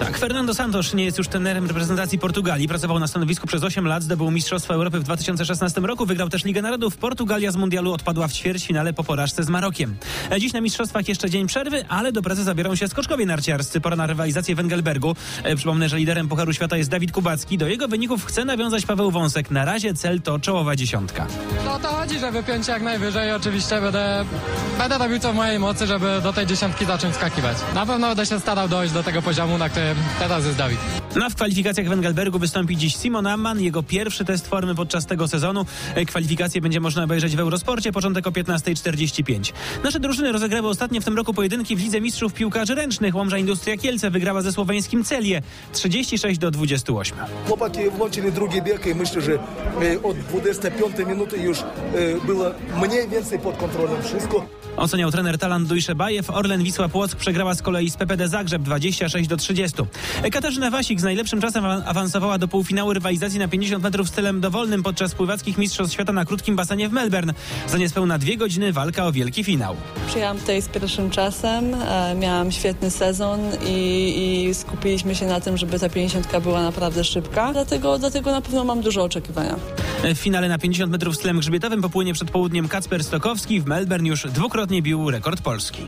Tak, Fernando Santos nie jest już trenerem reprezentacji Portugalii. Pracował na stanowisku przez 8 lat, zdobył Mistrzostwa Europy w 2016 roku, wygrał też Ligę Narodów. Portugalia z mundialu odpadła w ćwierćfinale po porażce z Marokiem. E, Dziś na Mistrzostwach jeszcze dzień przerwy, ale do pracy zabiorą się skoczkowie narciarscy. Pora na rywalizację w Engelbergu. E, Przypomnę, że liderem Pucharu Świata jest Dawid Kubacki. Do jego wyników chce nawiązać Paweł Wąsek. Na razie cel to czołowa dziesiątka. No to chodzi, żeby piąć jak najwyżej. Oczywiście będę, będę robił co w mojej mocy, żeby do tej dziesiątki zacząć skakiwać. Na pewno będę się starał dojść do tego poziomu, na którym teraz jest Dawid. Na w kwalifikacjach w Engelbergu wystąpi dziś Simon Amman. Jego pierwszy test formy podczas tego sezonu. E, Kwalifikacje będzie można obejrzeć w Eurosporcie. Początek o 15.45. Nasze drużyny rozegrały ostatnio w tym roku pojedynki w Lidze Mistrzów Piłkarzy Ręcznych. Łomża Industria Kielce wygrała ze słoweńskim Celię 36 do 28. Chłopaki włączyli drugi bieg i myślę, że e, od 25 minuty już e, było mniej więcej pod kontrolą wszystko. Oceniał trener Talant Dujszebajew. Orlen Wisła Płock przegrała z kolei z PPD Zagrzeb 26 do 30. Katarzyna Wasik z najlepszym czasem awan- awansowała do półfinału rywalizacji na 50 metrów stylem dowolnym podczas pływackich Mistrzostw Świata na krótkim basenie w Melbourne. Za niespełna dwie godziny walka o wielki finał. Przyjechałam tutaj z pierwszym czasem, e, miałam świetny sezon i, i skupiliśmy się na tym, żeby ta 50 była naprawdę szybka. Dlatego, dlatego na pewno mam dużo oczekiwania. W finale na 50 metrów stylem grzbietowym popłynie przed południem Kacper Stokowski. W Melbourne już dwukrotnie bił rekord Polski.